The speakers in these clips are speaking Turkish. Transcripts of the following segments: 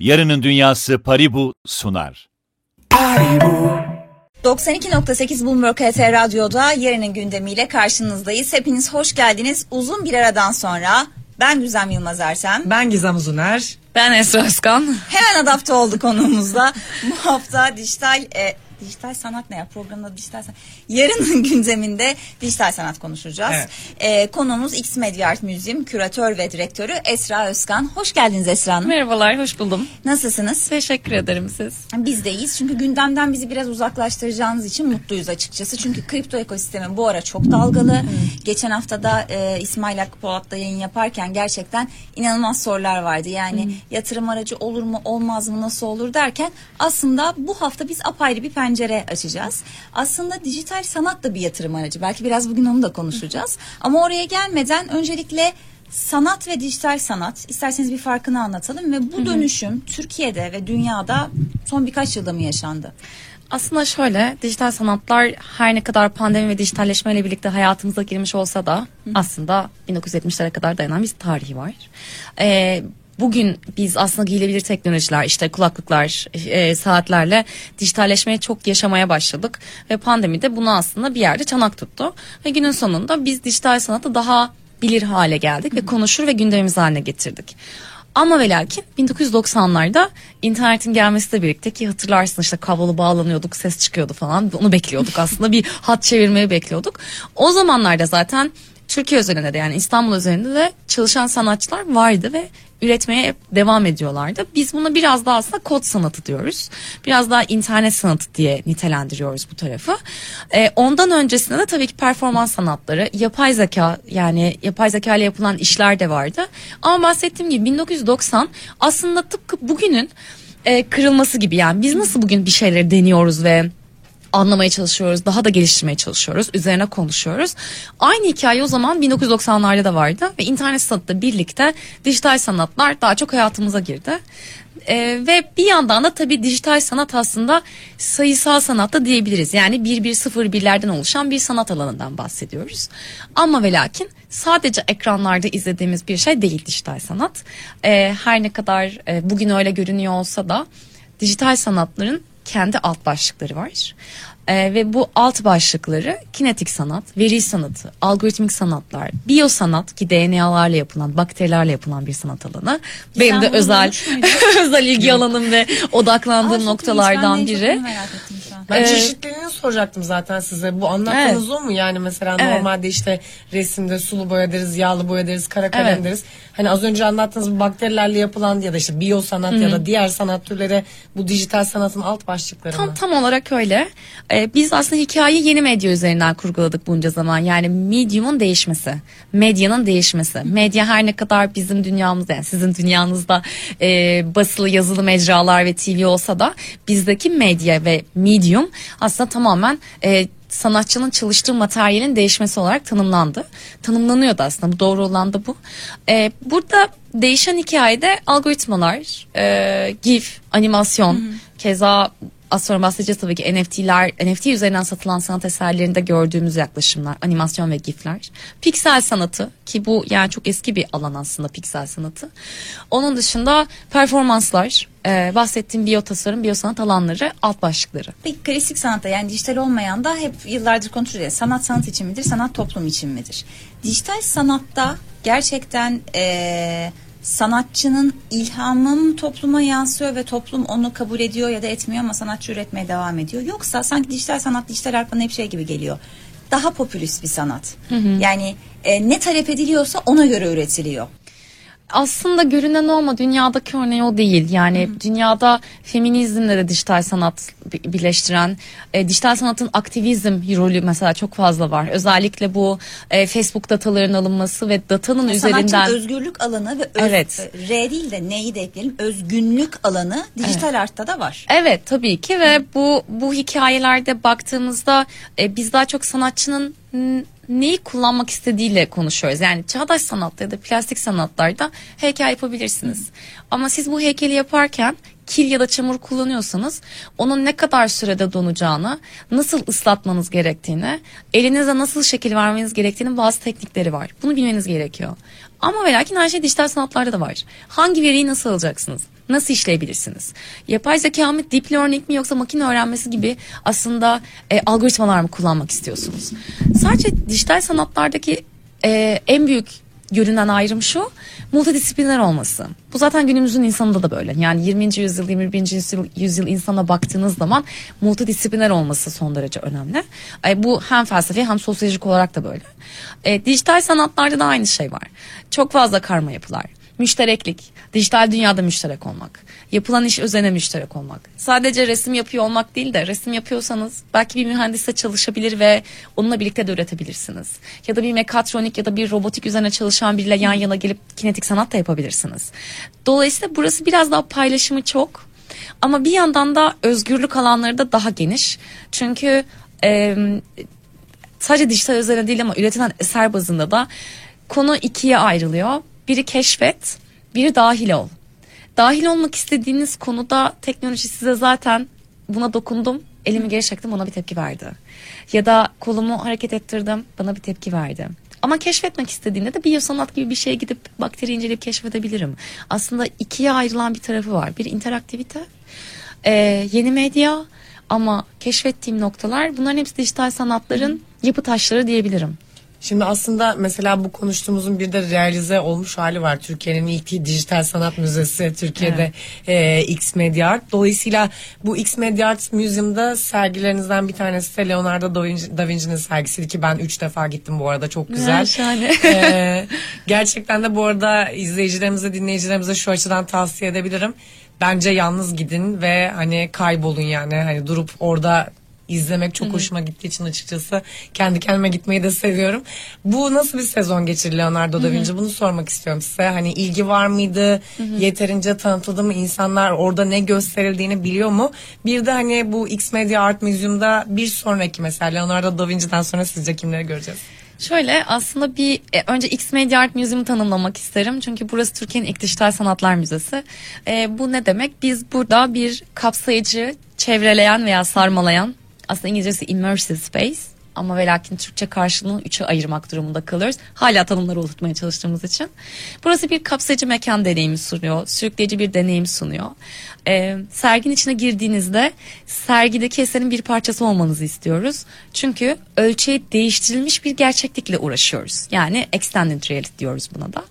Yarının Dünyası Paribu sunar. 92.8 Bloomberg KT Radyo'da yarının gündemiyle karşınızdayız. Hepiniz hoş geldiniz. Uzun bir aradan sonra ben Güzem Yılmaz Ersem. Ben Gizem Uzuner. Ben Esra Özkan. Hemen adapte oldu konuğumuzda. Bu hafta dijital e, dijital sanat ne ya programda dijital sanat. Yarının gündeminde dijital sanat konuşacağız. Evet. E, konuğumuz X Media Art Museum küratör ve direktörü Esra Özkan. Hoş geldiniz Esra Hanım. Merhabalar, hoş buldum. Nasılsınız? Teşekkür ederim siz. Biz de iyiyiz çünkü gündemden bizi biraz uzaklaştıracağınız için mutluyuz açıkçası. Çünkü kripto ekosistemi bu ara çok dalgalı. Geçen hafta da e, İsmail Hakkı Polat'la yayın yaparken gerçekten inanılmaz sorular vardı. Yani yatırım aracı olur mu olmaz mı nasıl olur derken aslında bu hafta biz apayrı bir pencere açacağız. Aslında dijital sanat da bir yatırım aracı. Belki biraz bugün onu da konuşacağız. Ama oraya gelmeden öncelikle sanat ve dijital sanat isterseniz bir farkını anlatalım ve bu dönüşüm Türkiye'de ve dünyada son birkaç yılda mı yaşandı? Aslında şöyle, dijital sanatlar her ne kadar pandemi ve dijitalleşmeyle birlikte hayatımıza girmiş olsa da aslında 1970'lere kadar dayanan bir tarihi var. Ee, Bugün biz aslında giyilebilir teknolojiler işte kulaklıklar e, saatlerle dijitalleşmeye çok yaşamaya başladık ve pandemi de bunu aslında bir yerde çanak tuttu ve günün sonunda biz dijital sanatı daha bilir hale geldik ve konuşur ve gündemimiz haline getirdik. Ama ve lakin 1990'larda internetin gelmesiyle birlikte ki hatırlarsın işte kablolu bağlanıyorduk ses çıkıyordu falan onu bekliyorduk aslında bir hat çevirmeyi bekliyorduk. O zamanlarda zaten Türkiye üzerinde de yani İstanbul üzerinde de çalışan sanatçılar vardı ve üretmeye devam ediyorlardı. Biz buna biraz daha aslında kod sanatı diyoruz. Biraz daha internet sanatı diye nitelendiriyoruz bu tarafı. Ee, ondan öncesinde de tabii ki performans sanatları, yapay zeka yani yapay zeka ile yapılan işler de vardı. Ama bahsettiğim gibi 1990 aslında tıpkı bugünün e, kırılması gibi yani biz nasıl bugün bir şeyleri deniyoruz ve anlamaya çalışıyoruz, daha da geliştirmeye çalışıyoruz, üzerine konuşuyoruz. Aynı hikaye o zaman 1990'larda da vardı ve internet sanatla birlikte dijital sanatlar daha çok hayatımıza girdi. Ee, ve bir yandan da tabii dijital sanat aslında sayısal sanat da diyebiliriz. Yani 1101'lerden oluşan bir sanat alanından bahsediyoruz. Ama ve lakin sadece ekranlarda izlediğimiz bir şey değil dijital sanat. Ee, her ne kadar e, bugün öyle görünüyor olsa da dijital sanatların kendi alt başlıkları var. Ee, ve bu alt başlıkları kinetik sanat, veri sanatı, algoritmik sanatlar, biyosanat ki DNA'larla yapılan, bakterilerle yapılan bir sanat alanı. Benim de özel özel ilgi alanım ve odaklandığım Aa, çok noktalardan çok biri. bunu merak ettim. Ben Ee, çeşitliliğini soracaktım zaten size. Bu anlattığınız o mu? Yani mesela Evet. normalde işte resimde sulu boya deriz, yağlı boya deriz, kara kalem Evet. deriz. Hani az önce anlattığınız bu bakterilerle yapılan ya da işte biyo sanat ya da diğer sanat türleri bu dijital sanatın alt başlıkları Tam mı? tam olarak öyle. Ee, biz aslında hikayeyi yeni medya üzerinden kurguladık bunca zaman. Yani medium'un değişmesi, medyanın değişmesi. Medya her ne kadar bizim dünyamızda, yani sizin dünyanızda e, basılı, yazılı mecralar ve TV olsa da bizdeki medya ve medium aslında tamamen e, sanatçının çalıştığı materyalin değişmesi olarak tanımlandı. Tanımlanıyordu aslında. Bu doğru olan da bu. Ee, burada değişen hikayede algoritmalar, e, GIF, animasyon, keza az sonra bahsedeceğiz tabii ki NFT'ler, NFT üzerinden satılan sanat eserlerinde gördüğümüz yaklaşımlar, animasyon ve GIF'ler. Piksel sanatı ki bu yani çok eski bir alan aslında piksel sanatı. Onun dışında performanslar, e, bahsettiğim biyo tasarım, biyo sanat alanları, alt başlıkları. Peki klasik sanatta yani dijital olmayan da hep yıllardır konuşuyoruz. ya, Sanat sanat için midir, sanat toplum için midir? Dijital sanatta gerçekten eee, sanatçının ilhamı mı topluma yansıyor ve toplum onu kabul ediyor ya da etmiyor ama sanatçı üretmeye devam ediyor. Yoksa sanki dijital sanat dijital art bana hep şey gibi geliyor. Daha popülist bir sanat. Yani e, ne talep ediliyorsa ona göre üretiliyor. Aslında görünen o ama dünyadaki örneği o değil. Yani dünyada feminizmle de dijital sanat bi- birleştiren, e, dijital sanatın aktivizm rolü mesela çok fazla var. Özellikle bu e, Facebook dataların alınması ve datanın üzerinden Sanatçının özgürlük alanı ve öz, Evet. R değil de neyi de ekleyelim özgünlük alanı dijital artta da var. Evet tabii ki ve bu bu hikayelerde baktığımızda e, biz daha çok sanatçının neyi kullanmak istediğiyle konuşuyoruz. Yani çağdaş sanatta ya da plastik sanatlarda heykel yapabilirsiniz. Ama siz bu heykeli yaparken kil ya da çamur kullanıyorsanız onun ne kadar sürede donacağını, nasıl ıslatmanız gerektiğini, elinize nasıl şekil vermeniz gerektiğinin bazı teknikleri var. Bunu bilmeniz gerekiyor. Ama ve lakin her şey dijital sanatlarda da var. Hangi veriyi nasıl alacaksınız? Nasıl işleyebilirsiniz? Yapay zeka mı, deep learning mi yoksa makine öğrenmesi gibi aslında e, algoritmalar mı kullanmak istiyorsunuz? Sadece dijital sanatlardaki e, en büyük görünen ayrım şu multidisipliner olması. Bu zaten günümüzün insanında da böyle. Yani 20. yüzyıl 21. yüzyıl, yüzyıl insana baktığınız zaman multidisipliner olması son derece önemli. E, bu hem felsefi hem sosyolojik olarak da böyle. E, dijital sanatlarda da aynı şey var. Çok fazla karma yapılar. Müştereklik, dijital dünyada müşterek olmak, yapılan iş üzerine müşterek olmak. Sadece resim yapıyor olmak değil de resim yapıyorsanız belki bir mühendisle çalışabilir ve onunla birlikte de üretebilirsiniz. Ya da bir mekatronik ya da bir robotik üzerine çalışan biriyle yan yana gelip kinetik sanat da yapabilirsiniz. Dolayısıyla burası biraz daha paylaşımı çok ama bir yandan da özgürlük alanları da daha geniş. Çünkü e, sadece dijital üzerine değil ama üretilen eser bazında da konu ikiye ayrılıyor. Biri keşfet, biri dahil ol. Dahil olmak istediğiniz konuda teknoloji size zaten buna dokundum, elimi geri çektim ona bir tepki verdi. Ya da kolumu hareket ettirdim, bana bir tepki verdi. Ama keşfetmek istediğinde de biyosanat gibi bir şeye gidip bakteri inceleyip keşfedebilirim. Aslında ikiye ayrılan bir tarafı var. Bir interaktivite, e, yeni medya ama keşfettiğim noktalar bunların hepsi dijital sanatların yapı taşları diyebilirim. Şimdi aslında mesela bu konuştuğumuzun bir de realize olmuş hali var. Türkiye'nin ilk dijital sanat müzesi Türkiye'de e, X Media Art. Dolayısıyla bu X Media Art Museum'da sergilerinizden bir tanesi de Leonardo da Vinci- da Vinci'nin sergisiydi ki ben üç defa gittim bu arada çok güzel. şahane. E, gerçekten de bu arada izleyicilerimize dinleyicilerimize şu açıdan tavsiye edebilirim. Bence yalnız gidin ve hani kaybolun yani hani durup orada izlemek çok hoşuma gittiği için açıkçası kendi kendime gitmeyi de seviyorum. Bu nasıl bir sezon geçirdi Leonardo da Vinci? Bunu sormak istiyorum size. Hani ilgi var mıydı? Yeterince tanıtıldı mı? İnsanlar orada ne gösterildiğini biliyor mu? Bir de hani bu X Media Art Museum'da bir sonraki mesela Leonardo da Vinci'den sonra sizce kimleri göreceğiz? Şöyle aslında bir e, önce X Media Art Museum'u tanımlamak isterim. Çünkü burası Türkiye'nin ilk dijital sanatlar müzesi. E, bu ne demek? Biz burada bir kapsayıcı, çevreleyen veya sarmalayan aslında İngilizcesi immersive space ama ve lakin Türkçe karşılığını üçe ayırmak durumunda kalıyoruz. Hala tanımları oturtmaya çalıştığımız için. Burası bir kapsayıcı mekan deneyimi sunuyor. Sürükleyici bir deneyim sunuyor. Ee, serginin içine girdiğinizde sergideki eserin bir parçası olmanızı istiyoruz. Çünkü ölçeği değiştirilmiş bir gerçeklikle uğraşıyoruz. Yani extended reality diyoruz buna da.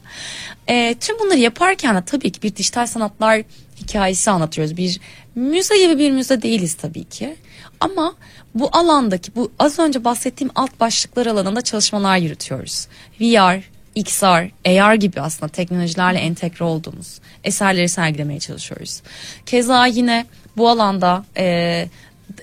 Ee, tüm bunları yaparken de tabii ki bir dijital sanatlar hikayesi anlatıyoruz. Bir müze gibi bir müze değiliz tabii ki. Ama bu alandaki bu az önce bahsettiğim alt başlıklar alanında çalışmalar yürütüyoruz. VR, XR, AR gibi aslında teknolojilerle entegre olduğumuz eserleri sergilemeye çalışıyoruz. Keza yine bu alanda e,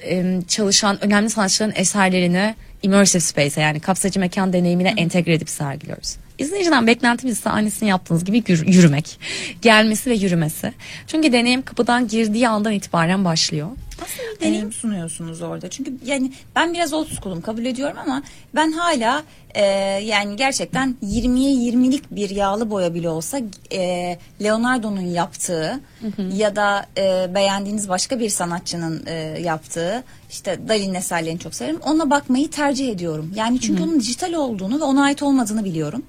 e, çalışan önemli sanatçıların eserlerini immersive space'e yani kapsayıcı mekan deneyimine entegre edip sergiliyoruz. İzleyiciden beklentimiz ise annesini yaptığınız gibi yürü- yürümek. Gelmesi ve yürümesi. Çünkü deneyim kapıdan girdiği andan itibaren başlıyor. Aslında bir deneyim sunuyorsunuz orada. Çünkü yani ben biraz old school'um kabul ediyorum ama ben hala e, yani gerçekten 20'ye 20'lik bir yağlı boya bile olsa e, Leonardo'nun yaptığı ya da e, beğendiğiniz başka bir sanatçının e, yaptığı işte Dali'nin eserlerini çok severim. Ona bakmayı tercih ediyorum. Yani çünkü onun dijital olduğunu ve ona ait olmadığını biliyorum.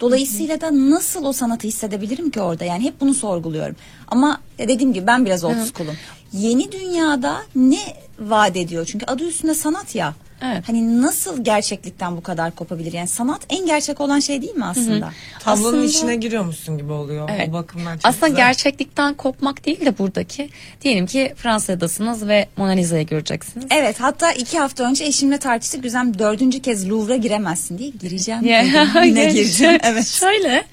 Dolayısıyla da nasıl o sanatı hissedebilirim ki orada? Yani hep bunu sorguluyorum. Ama dediğim gibi ben biraz old school'um. Yeni dünyada ne vaat ediyor? Çünkü adı üstünde sanat ya. Evet. Hani nasıl gerçeklikten bu kadar kopabilir? Yani sanat en gerçek olan şey değil mi aslında? Tablonun Aslında- içine giriyormuşsun gibi oluyor. Evet. O bakımdan çok Aslında güzel. gerçeklikten kopmak değil de buradaki diyelim ki Fransa'dasınız ve Mona Lisa'yı göreceksiniz. Evet hatta iki hafta önce eşimle tartıştık. Güzem dördüncü kez Louvre'a giremezsin diye gireceğim. Dedim. Yine gireceğim. Evet. Şöyle.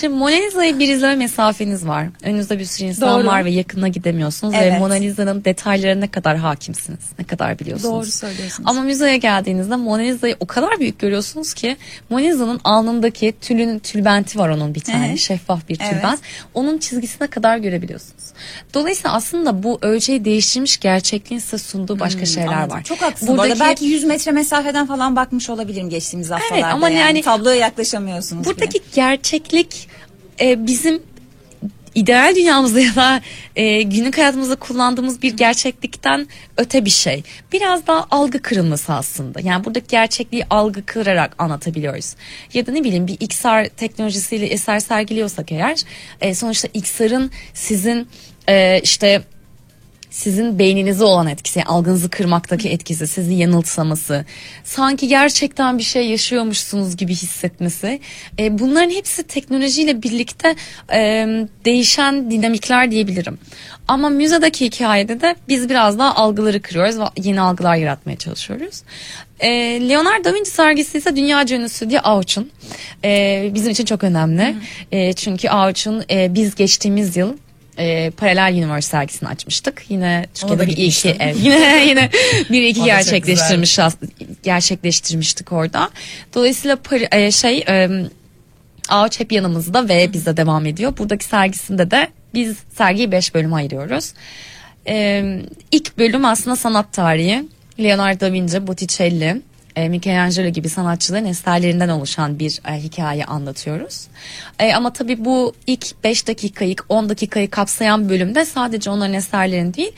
Şimdi Mona Lisa'yı bir izleme mesafeniz var. Önünüzde bir sürü insan Doğru. var ve yakına gidemiyorsunuz. Ve Evet. Mona Lisa'nın detaylarına ne kadar hakimsiniz. Ne kadar biliyorsunuz. Doğru söylüyorsunuz. Ama müzeye geldiğinizde Mona Lisa'yı o kadar büyük görüyorsunuz ki Mona Lisa'nın alnındaki tülün tülbenti var onun bir tane. Hı. Şeffaf bir Evet. tülbent. Onun çizgisine kadar görebiliyorsunuz. Dolayısıyla aslında bu ölçeği değiştirmiş gerçekliğin size sunduğu başka şeyler Hmm, Anladım. var. Çok haklısın. Bu arada belki 100 metre mesafeden falan bakmış olabilirim geçtiğimiz haftalarda. ama yani- tabloya yaklaşamıyorsunuz Buradaki bile. gerçeklik e, bizim ideal dünyamızda ya da e, günlük hayatımızda kullandığımız bir gerçeklikten öte bir şey. Biraz daha algı kırılması aslında. Yani buradaki gerçekliği algı kırarak anlatabiliyoruz. Ya da ne bileyim bir XR teknolojisiyle eser sergiliyorsak eğer e, sonuçta XR'ın sizin e, işte sizin beyninize olan etkisi, algınızı kırmaktaki etkisi, sizi yanılsaması, sanki gerçekten bir şey yaşıyormuşsunuz gibi hissetmesi. E, bunların hepsi teknolojiyle birlikte e, değişen dinamikler diyebilirim. Ama müzedeki hikayede de biz biraz daha algıları kırıyoruz ve yeni algılar yaratmaya çalışıyoruz. E, Leonardo da Vinci sergisi ise dünya ünlüsü diye Auch'un. E, bizim için çok önemli. E, çünkü Auch'un e, biz geçtiğimiz yıl e, Paralel Universe sergisini açmıştık. Yine Türkiye'de bir iki evet, yine yine bir iki gerçekleştirmiş gerçekleştirmiştik orada. Dolayısıyla e, şey e, Ağaç hep yanımızda ve bizde devam ediyor. Buradaki sergisinde de biz sergiyi 5 bölüme ayırıyoruz. Ee, ilk bölüm aslında sanat tarihi. Leonardo da Vinci, Botticelli, e, Michelangelo gibi sanatçıların eserlerinden oluşan bir e, hikaye anlatıyoruz. E, ama tabii bu ilk 5 dakikayı, ilk 10 dakikayı kapsayan bölümde sadece onların eserlerini değil,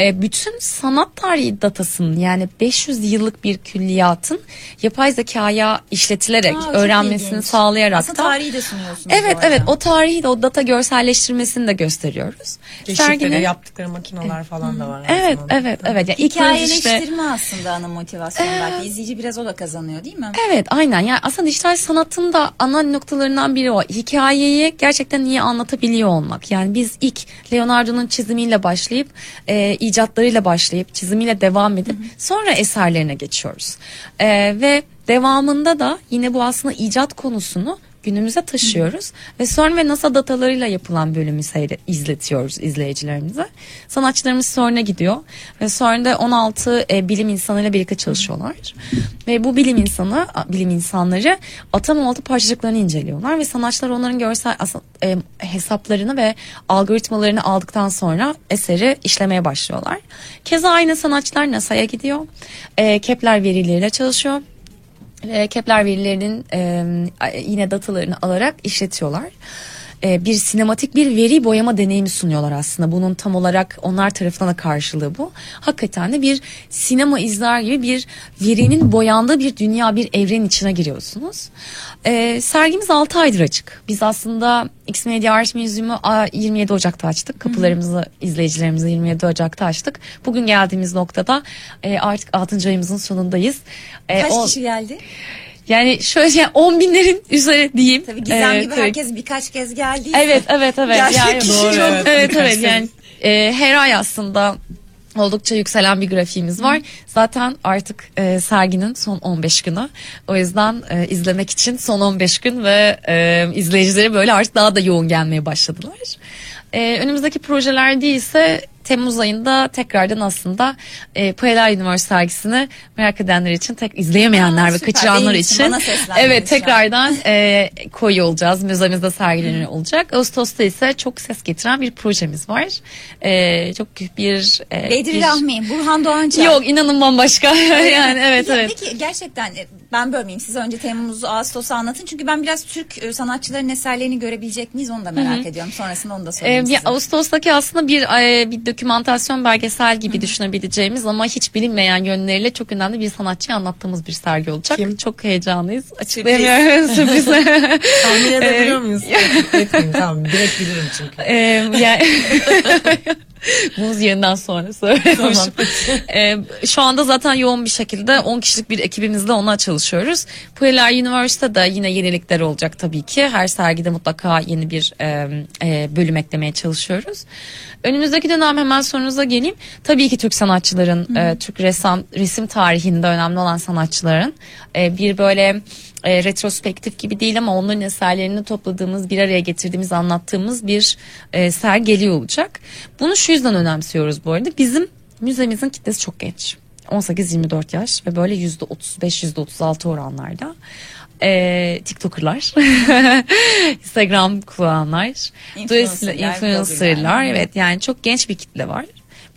e, bütün sanat tarihi datasının yani 500 yıllık bir külliyatın yapay zekaya işletilerek Aa, öğrenmesini ilginç. sağlayarak Aslında da tarihi de sunuyorsunuz Evet evet o tarihi de o data görselleştirmesini de gösteriyoruz. Serginin- yaptıkları makineler falan da var. Evet aslında. evet evet. Yani önce işte- Hikayeleştirme aslında ana motivasyon belki. İzleyici biraz o da kazanıyor değil mi? Evet aynen yani aslında dijital sanatın da ana noktalarından biri o. Hikayeyi gerçekten iyi anlatabiliyor olmak. Yani biz ilk Leonardo'nun çizimiyle başlayıp e, icatlarıyla başlayıp çizimiyle devam edip sonra eserlerine geçiyoruz. E, ve devamında da yine bu aslında icat konusunu günümüze taşıyoruz ve sonra ve NASA datalarıyla yapılan bölümü seyre, izletiyoruz izleyicilerimize. Sanatçılarımız sonra gidiyor ve da 16 e, bilim insanıyla birlikte çalışıyorlar. Ve bu bilim insanı, bilim insanları atom altı parçacıklarını inceliyorlar ve sanatçılar onların görsel e, hesaplarını ve algoritmalarını aldıktan sonra eseri işlemeye başlıyorlar. Keza aynı sanatçılar NASA'ya gidiyor. E, Kepler verileriyle çalışıyor. Ve Kepler verilerinin e, yine datalarını alarak işletiyorlar. E, bir sinematik bir veri boyama deneyimi sunuyorlar aslında. Bunun tam olarak onlar tarafından da karşılığı bu. Hakikaten de bir sinema izler gibi bir verinin boyandığı bir dünya, bir evrenin içine giriyorsunuz. E, sergimiz 6 aydır açık. Biz aslında X Media Art Museum'u a, 27 Ocak'ta açtık. Kapılarımızı izleyicilerimize 27 Ocak'ta açtık. Bugün geldiğimiz noktada e, artık 6. ayımızın sonundayız. E, Kaç o- kişi geldi? Yani şöyle yani 10 binlerin üzeri diyeyim. Tabii Gizem Ee, gibi tabii. herkes birkaç kez geldi. Evet evet evet. Gerçek yani, kişi Doğru, yok. evet evet yani e, her ay aslında oldukça yükselen bir grafiğimiz var. Zaten artık e, serginin son 15 günü. O yüzden e, izlemek için son 15 gün ve e, izleyicileri böyle artık daha da yoğun gelmeye başladılar. E, önümüzdeki projelerde ise Temmuz ayında tekrardan aslında e, Paralel Universe sergisini merak edenler için tek izleyemeyenler Aa, ve süper. kaçıranlar için için evet tekrardan e, koyu olacağız. Müzemizde sergileniyor olacak. Ağustos'ta ise çok ses getiren bir projemiz var. E, çok bir... E, Bedri bir- Rahmi, Burhan Doğançay. Yok inanın bambaşka. yani evet Peki, evet. Peki gerçekten e, ben bölmeyeyim. Siz önce Temmuz, Ağustos'u anlatın. Çünkü ben biraz Türk e, sanatçıların eserlerini görebilecek miyiz onu da merak ediyorum. Sonrasında onu da sorayım ya size. Ağustos'taki aslında bir e, bir dokümantasyon belgesel gibi düşünebileceğimiz ama hiç bilinmeyen yönleriyle çok önemli bir sanatçıyı anlattığımız bir sergi olacak. Kim? Çok heyecanlıyız. Açıklayamıyorum sürpriz. Tahmin edebiliyor muyuz? Etmeyeyim tamam direkt bilirim çünkü. Ee, yani Bunu yerinden sonra söylemiş. Ee, şu anda zaten yoğun bir şekilde 10 kişilik bir ekibimizle ona çalışıyoruz. Pueller Üniversitede de yine yenilikler olacak tabii ki. Her sergide mutlaka yeni bir e, e, bölüm eklemeye çalışıyoruz. Önümüzdeki dönem hemen sorunuza geleyim. Tabii ki Türk sanatçıların, e, Türk ressam, resim tarihinde önemli olan sanatçıların e, bir böyle e, retrospektif gibi değil ama onların eserlerini topladığımız, bir araya getirdiğimiz, anlattığımız bir e, sergi olacak. Bunu şu yüzden önemsiyoruz bu arada. Bizim müzemizin kitlesi çok genç. 18-24 yaş ve böyle %35-%36 oranlarda. E, TikToker'lar, Instagram kullananlar, dolayısıyla Influencer'lar, influencer'lar, blogger'lar. evet yani çok genç bir kitle var.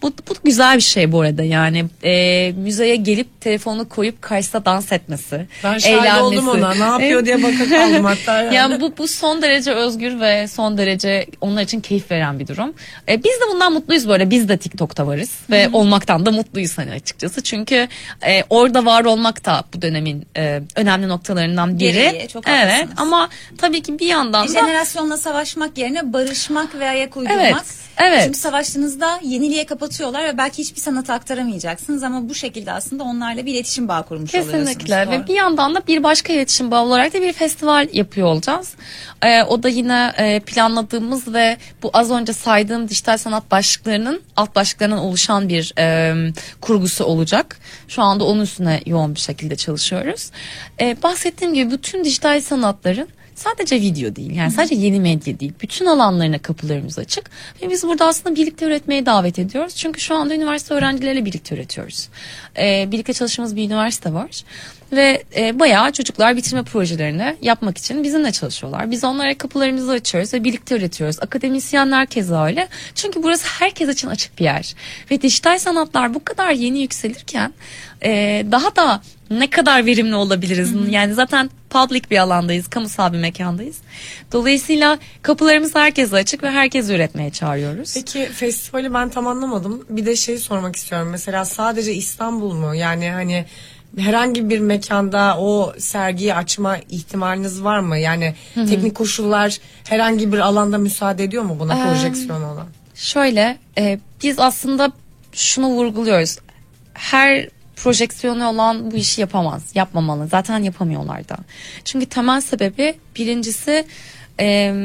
Bu, bu güzel bir şey bu arada yani e, müzeye gelip telefonu koyup karşısına dans etmesi. Ben şahit oldum ona. Ne yapıyor diye baka kaldım hatta. Yani. yani bu, bu son derece özgür ve son derece onlar için keyif veren bir durum. E, biz de bundan mutluyuz böyle. Biz de TikTok'ta varız ve olmaktan da mutluyuz hani açıkçası. Çünkü e, orada var olmak da bu dönemin e, önemli noktalarından biri. Gereği, çok evet haklısınız. ama tabii ki bir yandan da Jenerasyonla savaşmak yerine barışmak ve ayak uydurmak. Evet, evet. Çünkü savaştığınızda yeniliğe kapatıyorlar ve belki hiçbir sanat aktaramayacaksınız ama bu şekilde aslında onlarla bir iletişim bağı kurmuş oluyorsunuz. Kesinlikle ve bir yandan da bir başka iletişim bağı olarak da bir festival yapıyor olacağız. Ee, o da yine e, planladığımız ve bu az önce saydığım dijital sanat başlıklarının alt başlıklarından oluşan bir e, kurgusu olacak. Şu anda onun üstüne yoğun bir şekilde çalışıyoruz. Ee, bahsettiğim gibi bütün dijital sanatların sadece video değil yani sadece yeni medya değil bütün alanlarına kapılarımız açık ve biz burada aslında birlikte üretmeye davet ediyoruz. Çünkü şu anda üniversite öğrencileriyle birlikte üretiyoruz. Ee, birlikte çalıştığımız bir üniversite var ve e, bayağı çocuklar bitirme projelerini yapmak için bizimle çalışıyorlar. Biz onlara kapılarımızı açıyoruz ve birlikte üretiyoruz. Akademisyenler keza öyle. Çünkü burası herkes için açık bir yer ve dijital sanatlar bu kadar yeni yükselirken e, daha da ne kadar verimli olabiliriz? Yani zaten public bir alandayız, kamusal bir mekandayız. Dolayısıyla kapılarımız herkese açık ve herkes üretmeye çağırıyoruz. Peki festivali ben tam anlamadım. Bir de şey sormak istiyorum. Mesela sadece İstanbul mu? Yani hani herhangi bir mekanda o sergiyi açma ihtimaliniz var mı? Yani teknik koşullar herhangi bir alanda müsaade ediyor mu buna projeksiyon olan? Şöyle, e, biz aslında şunu vurguluyoruz. Her projeksiyonu olan bu işi yapamaz, yapmamalı. Zaten yapamıyorlar da. Çünkü temel sebebi birincisi e,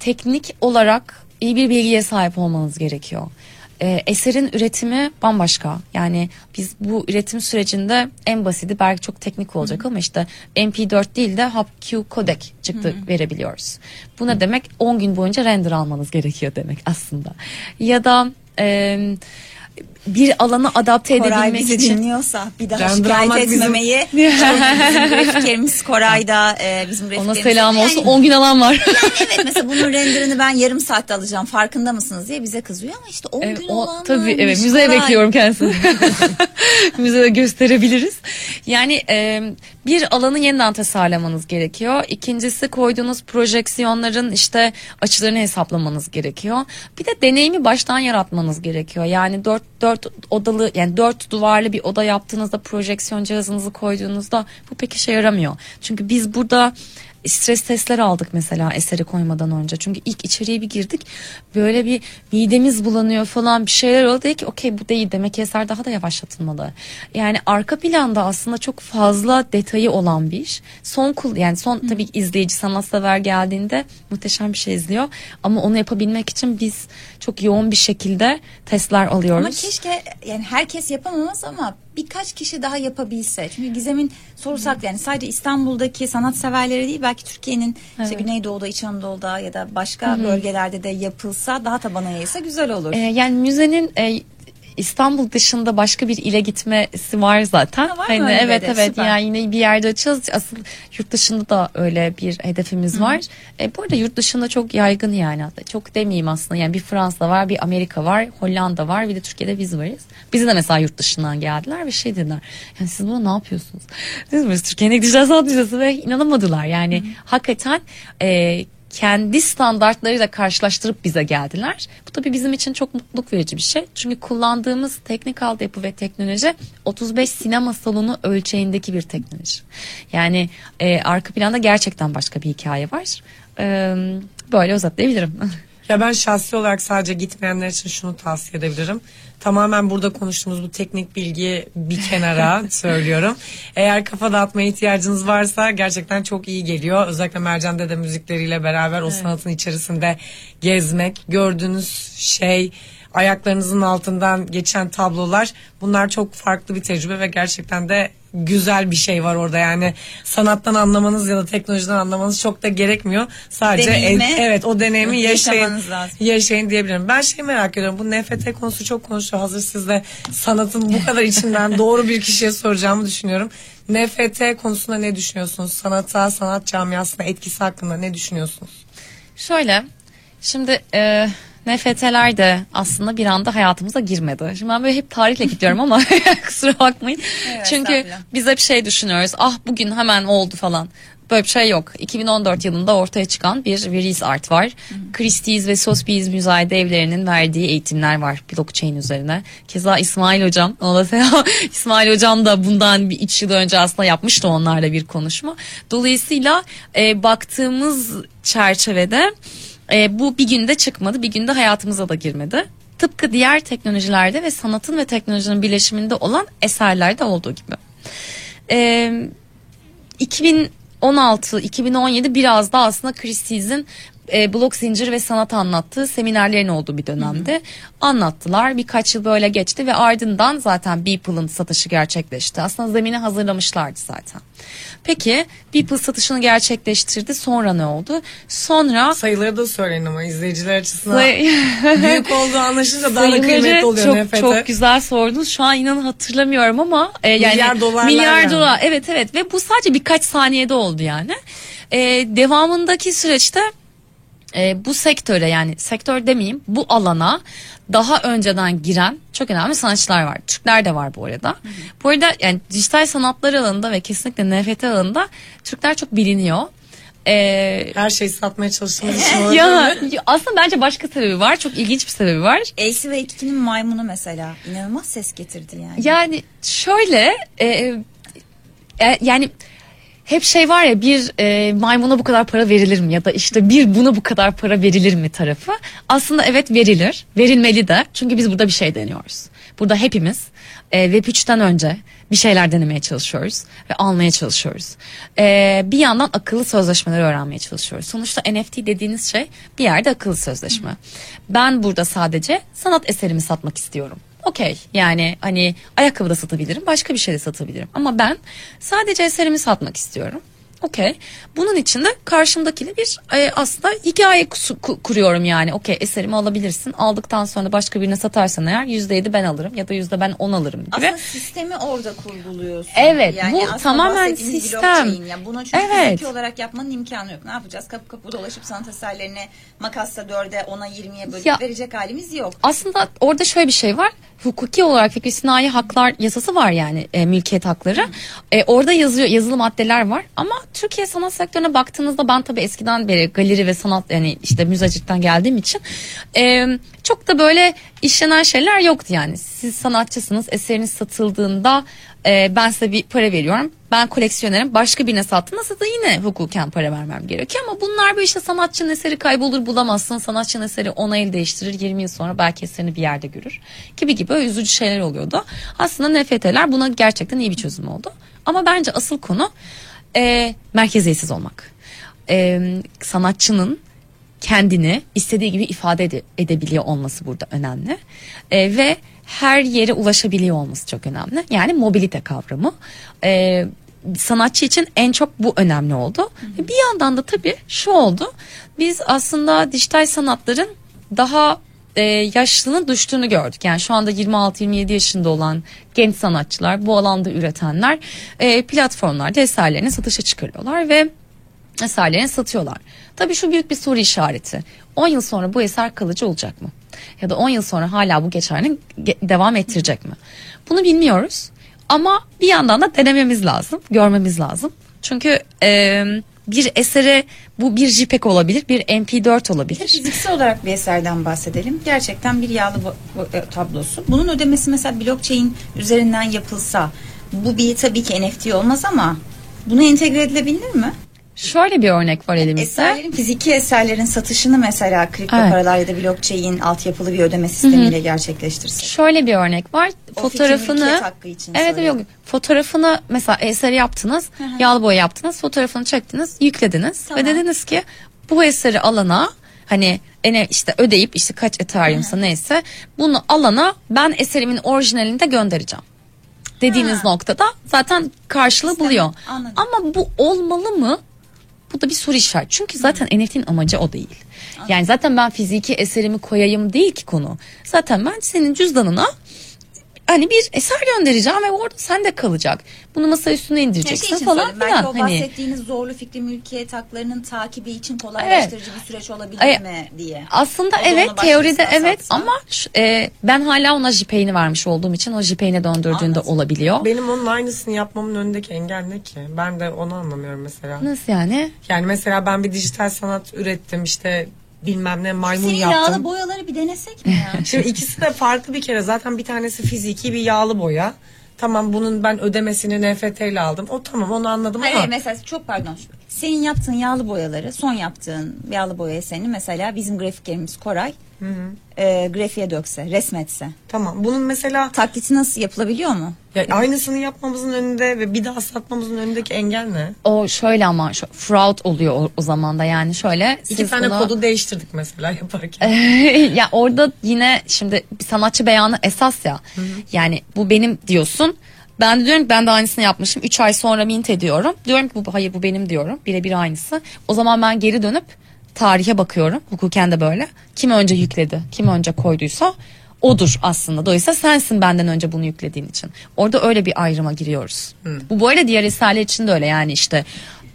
teknik olarak iyi bir bilgiye sahip olmanız gerekiyor. E, eserin üretimi bambaşka. Yani biz bu üretim sürecinde en basiti belki çok teknik olacak ama işte MP4 değil de HAPQ codec çıktı verebiliyoruz. Bu ne demek? 10 gün boyunca render almanız gerekiyor demek aslında. Ya da e, bir alana adapte Koray edebilmek bizi için dinliyorsa bir daha Render şikayet etmemeyi. Bizim grafikerimiz Koray'da e, bizim ona grafikerimiz. selam olsun Yani- 10 gün alan var. Yani evet mesela bunun renderini ben yarım saatte alacağım farkında mısınız diye bize kızıyor ama işte 10 Evet, gün o, olan tabii varmış, evet müzeye Koray. bekliyorum kendisini. Müzede gösterebiliriz. Yani e, bir alanı yeniden tasarlamanız gerekiyor. İkincisi koyduğunuz projeksiyonların işte açılarını hesaplamanız gerekiyor. Bir de deneyimi baştan yaratmanız gerekiyor. Yani dört, dört odalı yani dört duvarlı bir oda yaptığınızda projeksiyon cihazınızı koyduğunuzda bu pek işe yaramıyor. Çünkü biz burada stres testler aldık mesela eseri koymadan önce. Çünkü ilk içeriye bir girdik. Böyle bir midemiz bulanıyor falan bir şeyler oldu. Dedik ki okey bu değil demek ki eser daha da yavaşlatılmalı. Yani arka planda aslında çok fazla detayı olan bir iş. Son kul yani son tabii ki izleyici sanatsever geldiğinde muhteşem bir şey izliyor. Ama onu yapabilmek için biz çok yoğun bir şekilde testler alıyoruz. Ama keşke yani herkes yapamamaz ama birkaç kişi daha yapabilse. Çünkü Gizem'in sorusu haklı. Yani sadece İstanbul'daki sanatseverleri değil belki Türkiye'nin işte Güneydoğu'da, İç Anadolu'da ya da başka bölgelerde de yapılsa daha tabana yayılsa güzel olur. Ee, yani müzenin e, İstanbul dışında başka bir ile gitmesi var zaten. Ha, var hani evet hedef? evet Süper. yani yine bir yerde açacağız. Asıl yurt dışında da öyle bir hedefimiz var. E, bu arada yurt dışında çok yaygın yani. Çok demeyeyim aslında. Yani bir Fransa var, bir Amerika var, Hollanda var, bir de Türkiye'de biz varız. Bizi de mesela yurt dışından geldiler ve şey dediler. Yani siz bunu ne yapıyorsunuz? Biz Türkiye'nin dijital sanat müzesi ve inanamadılar. Yani hakikaten e, kendi standartlarıyla karşılaştırıp bize geldiler. Bu tabii bizim için çok mutluluk verici bir şey. Çünkü kullandığımız teknik altyapı ve teknoloji 35 sinema salonu ölçeğindeki bir teknoloji. Yani e, arka planda gerçekten başka bir hikaye var. E, böyle özetleyebilirim. Ya ben şahsi olarak sadece gitmeyenler için şunu tavsiye edebilirim. Tamamen burada konuştuğumuz bu teknik bilgiyi bir kenara söylüyorum. Eğer kafa dağıtmaya ihtiyacınız varsa gerçekten çok iyi geliyor. Özellikle Mercan Dede müzikleriyle beraber o sanatın içerisinde gezmek, gördüğünüz şey, ayaklarınızın altından geçen tablolar bunlar çok farklı bir tecrübe ve gerçekten de güzel bir şey var orada yani sanattan anlamanız ya da teknolojiden anlamanız çok da gerekmiyor. Sadece el- evet o deneyimi yaşayın. Yaşayın diyebilirim. Ben şey merak ediyorum. Bu NFT konusu çok konuşuyor. Hazır siz de sanatın bu kadar içinden doğru bir kişiye soracağımı düşünüyorum. NFT konusunda ne düşünüyorsunuz? Sanata, sanat camiasına etkisi hakkında ne düşünüyorsunuz? Şöyle, şimdi e, NFT'ler de aslında bir anda hayatımıza girmedi. Şimdi ben böyle hep tarihle gidiyorum ama kusura bakmayın. Evet, Çünkü biz hep şey düşünüyoruz. Ah bugün hemen oldu falan. Böyle bir şey yok. 2014 yılında ortaya çıkan bir Veris Art var. Christie's ve Sotheby's müzayede evlerinin verdiği eğitimler var blockchain üzerine. Keza İsmail Hocam, ona da. İsmail Hocam da bundan bir 3 yıl önce aslında yapmıştı onlarla bir konuşma. Dolayısıyla e, baktığımız çerçevede e, bu bir günde çıkmadı, bir günde hayatımıza da girmedi. Tıpkı diğer teknolojilerde ve sanatın ve teknolojinin birleşiminde olan eserlerde olduğu gibi. E, 2016-2017 biraz da aslında Christie's'in e, blok zincir ve sanat anlattığı seminerlerin olduğu bir dönemde anlattılar. Birkaç yıl böyle geçti ve ardından zaten Beeple'ın satışı gerçekleşti. Aslında zemini hazırlamışlardı zaten. Peki Beeple satışını gerçekleştirdi. Sonra ne oldu? Sonra Sayıları da söyleyin ama izleyiciler açısından Say- büyük olduğu anlaşınca daha da kıymetli oluyor çok, NFT. Çok güzel sordunuz. Şu an inanın hatırlamıyorum ama e, yani Milyar dolarlar milyar yani. dolar. Evet evet ve bu sadece birkaç saniyede oldu yani. E, devamındaki süreçte e, bu sektöre yani sektör demeyeyim bu alana daha önceden giren çok önemli sanatçılar var. Türkler de var bu arada. Bu arada yani dijital sanatlar alanında ve kesinlikle NFT alanında Türkler çok biliniyor. E, Her şeyi satmaya çalıştığımız için olabilir ya mi? aslında bence başka sebebi var. Çok ilginç bir sebebi var. AC ve 2'nin maymunu mesela inanılmaz ses getirdi yani. Yani şöyle e, e, yani hep şey var ya bir e, maymuna bu kadar para verilir mi? Ya da işte bir buna bu kadar para verilir mi tarafı? Aslında evet verilir. Verilmeli de. Çünkü biz burada bir şey deniyoruz. Burada hepimiz e, Web 3'ten önce bir şeyler denemeye çalışıyoruz ve almaya çalışıyoruz. E, bir yandan akıllı sözleşmeleri öğrenmeye çalışıyoruz. Sonuçta NFT dediğiniz şey bir yerde akıllı sözleşme. Ben burada sadece sanat eserimi satmak istiyorum Okey yani hani ayakkabı da satabilirim başka bir şey de satabilirim ama ben sadece eserimi satmak istiyorum. Okey. Bunun için de karşımdakiyle bir e, aslında hikaye kuruyorum yani. Okey eserimi alabilirsin. Aldıktan sonra başka birine satarsan eğer yüzde yedi ben alırım ya da yüzde ben on alırım gibi. Aslında sistemi orada kurguluyorsun. Evet, bu aslında tamamen sistem. blockchain Ya. Bunu çünkü Evet. olarak yapmanın imkanı yok. Ne yapacağız? Kapı kapı dolaşıp sanat eserlerini makasla dörde ona yirmiye bölüp Ya- verecek halimiz yok. aslında orada şöyle bir şey var. Hukuki olarak fikri sinayi haklar yasası var yani e, mülkiyet hakları. E, orada yazıyor yazılı maddeler var ama Türkiye sanat sektörüne baktığınızda ben tabii eskiden beri galeri ve sanat yani işte müzecikten geldiğim için e, çok da böyle işlenen şeyler yoktu yani. Siz sanatçısınız eseriniz satıldığında e, ben size bir para veriyorum. Ben koleksiyonerim başka birine sattığında da yine hukuken para vermem gerekiyor ama bunlar böyle işte sanatçının eseri kaybolur bulamazsın. Sanatçının eseri ona el değiştirir 20 yıl sonra belki eserini bir yerde görür gibi gibi üzücü şeyler oluyordu. Aslında NFT'ler buna gerçekten iyi bir çözüm oldu. Ama bence asıl konu e, merkeziyetsiz olmak. E, sanatçının kendini istediği gibi ifade ede- edebiliyor olması burada önemli. E, ve her yere ulaşabiliyor olması çok önemli. Yani mobilite kavramı. E, sanatçı için en çok bu önemli oldu. Ve Bir yandan da tabii şu oldu. Biz aslında dijital sanatların daha e, yaşlının düştüğünü gördük. Yani şu anda 26-27 yaşında olan genç sanatçılar, bu alanda üretenler e, platformlarda eserlerini satışa çıkarıyorlar ve eserlerini satıyorlar. Tabii şu büyük bir soru işareti. 10 yıl sonra bu eser kalıcı olacak mı? Ya da 10 yıl sonra hala bu geçerli ge- devam ettirecek mi? Bunu bilmiyoruz. Ama bir yandan da denememiz lazım, görmemiz lazım. Çünkü e, bir esere bu bir JPEG olabilir, bir MP4 olabilir. Fiziksel olarak bir eserden bahsedelim. Gerçekten bir yağlı e, tablosu. Bunun ödemesi mesela blockchain üzerinden yapılsa bu bir tabii ki NFT olmaz ama buna entegre edilebilir mi? Şöyle bir örnek var elimizde. Eserlerin, fiziki eserlerin satışını mesela kripto Evet. paralar ya da blockchain altyapılı bir ödeme sistemiyle gerçekleştirsek. Şöyle bir örnek var. O fotoğrafını hakkı için Evet yok. Fotoğrafını mesela eseri yaptınız. yağlı boya yaptınız. Fotoğrafını çektiniz, yüklediniz Tamam. ve dediniz ki bu eseri alana hani ene işte ödeyip işte kaç ethereum'sa neyse bunu alana ben eserimin orijinalini de göndereceğim. Dediğiniz Ha. noktada zaten karşılığı Sistem, buluyor. anladım. Ama bu olmalı mı? Bu da bir soru işareti. Çünkü zaten NFT'nin amacı o değil. Yani zaten ben fiziki eserimi koyayım değil ki konu. Zaten ben senin cüzdanına hani bir eser göndereceğim ve orada sen de kalacak. Bunu masa üstüne indireceksin şey falan söyledim, belki filan. o Hani bahsettiğiniz zorlu fikri mülkiyet haklarının takibi için kolaylaştırıcı bir süreç olabilir Ay, mi diye. aslında O evet teoride evet satsa. ama e, ben hala ona JPEG'ini vermiş olduğum için o JPEG'ine döndürdüğünde Anladım. olabiliyor. Benim onun aynısını yapmamın önündeki engel ne ki? Ben de onu anlamıyorum mesela. Nasıl yani? Yani mesela ben bir dijital sanat ürettim işte bilmem ne maymun yaptım. yağlı boyaları bir denesek mi ya? Şimdi ikisi de farklı bir kere. Zaten bir tanesi fiziki bir yağlı boya. Tamam bunun ben ödemesini NFT ile aldım. O tamam onu anladım Hayır, ama hayır, mesela çok pardon. Senin yaptığın yağlı boyaları, son yaptığın yağlı boya senin mesela bizim grafikerimiz Koray e, grafiğe dökse, resmetse. tamam bunun mesela Taklidi nasıl yapılabiliyor mu? ya aynısını yapmamızın önünde ve bir daha satmamızın önündeki engel ne? O şöyle ama şu, fraud oluyor o, o zaman da yani şöyle. İki tane bunu- kodu değiştirdik mesela yaparken. ya orada yine şimdi bir sanatçı beyanı esas ya. Yani bu benim diyorsun. Ben de diyorum ki ben de aynısını yapmışım. 3 ay sonra mint ediyorum. Diyorum ki bu hayır bu benim diyorum. Birebir aynısı. O zaman ben geri dönüp tarihe bakıyorum. Hukuken de böyle. Kim önce yükledi, kim önce koyduysa odur aslında. Dolayısıyla sensin benden önce bunu yüklediğin için. Orada öyle bir ayrıma giriyoruz. Bu bu arada diğer eserler için de öyle yani işte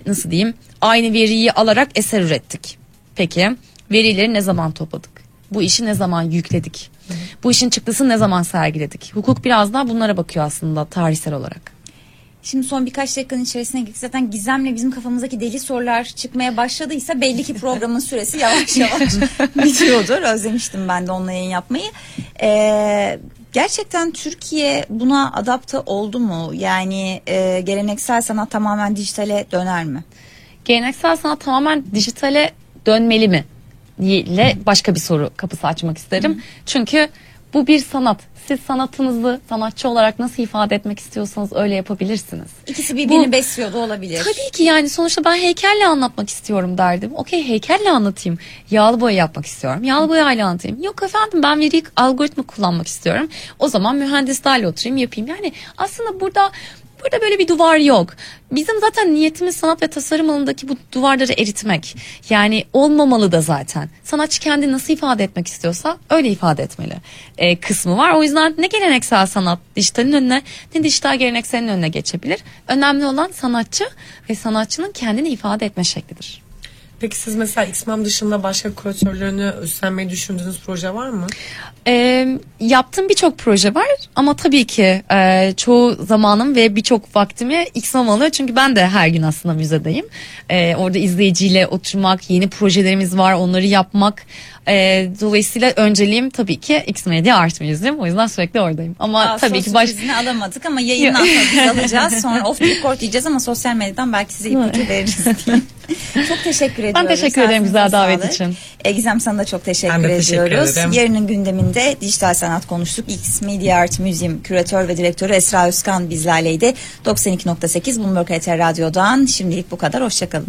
nasıl diyeyim aynı veriyi alarak eser ürettik. Peki verileri ne zaman topladık? Bu işi ne zaman yükledik? Bu işin çıktısını ne zaman sergiledik? Hukuk biraz daha bunlara bakıyor aslında tarihsel olarak. Şimdi son birkaç dakikanın içerisine girdik. Zaten Gizem'le bizim kafamızdaki deli sorular çıkmaya başladıysa belli ki programın süresi yavaş yavaş bitiyordur. Özlemiştim ben de onunla yayın yapmayı. Ee, gerçekten Türkiye buna adapte oldu mu? Yani e, geleneksel sanat tamamen dijitale döner mi? Geleneksel sanat tamamen dijitale dönmeli mi? İle başka bir soru kapısı açmak isterim. Çünkü bu bir sanat. Siz sanatınızı sanatçı olarak nasıl ifade etmek istiyorsanız öyle yapabilirsiniz. İkisi birbirini Bu- besliyor da olabilir. Tabii ki yani sonuçta ben heykelle anlatmak istiyorum derdim. Okey heykelle anlatayım. Yağlı boya yapmak istiyorum. Yağlı boyayla anlatayım. Yok efendim ben veri algoritma kullanmak istiyorum. O zaman mühendislerle oturayım yapayım. Yani aslında burada Burada böyle bir duvar yok. Bizim zaten niyetimiz sanat ve tasarım alanındaki bu duvarları eritmek. Yani olmamalı da zaten. Sanatçı kendi nasıl ifade etmek istiyorsa öyle ifade etmeli e, kısmı var. O yüzden ne geleneksel sanat dijitalin önüne ne dijital gelenekselin önüne geçebilir. Önemli olan sanatçı ve sanatçının kendini ifade etme şeklidir. Peki siz mesela XMAM dışında başka kuratörlerini üstlenmeyi düşündüğünüz proje var mı? E, yaptığım birçok proje var ama tabii ki e, çoğu zamanım ve birçok vaktimi XMAM alıyor. Çünkü ben de her gün aslında müzedeyim. E, orada izleyiciyle oturmak, yeni projelerimiz var onları yapmak. E, dolayısıyla önceliğim tabii ki X Media Art Museum. O yüzden sürekli oradayım. Ama Aa, tabii ki baş... alamadık ama yayından sonra biz alacağız. Sonra off the record diyeceğiz ama sosyal medyadan belki size ipucu veririz diyeyim. Çok teşekkür ediyorum. teşekkür ederim güzel davet sağlık. için. E, Gizem sana da çok teşekkür Ben de teşekkür ediyoruz. ederim. Yarının gündeminde dijital sanat konuştuk. X Media Art Museum küratör ve direktörü Esra Özkan bizlerleydi. 92.8 Bloomberg HT Radyo'dan. Şimdilik bu kadar. Hoşçakalın.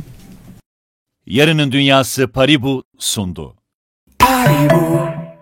Yarının Dünyası Paribu sundu. Paribu,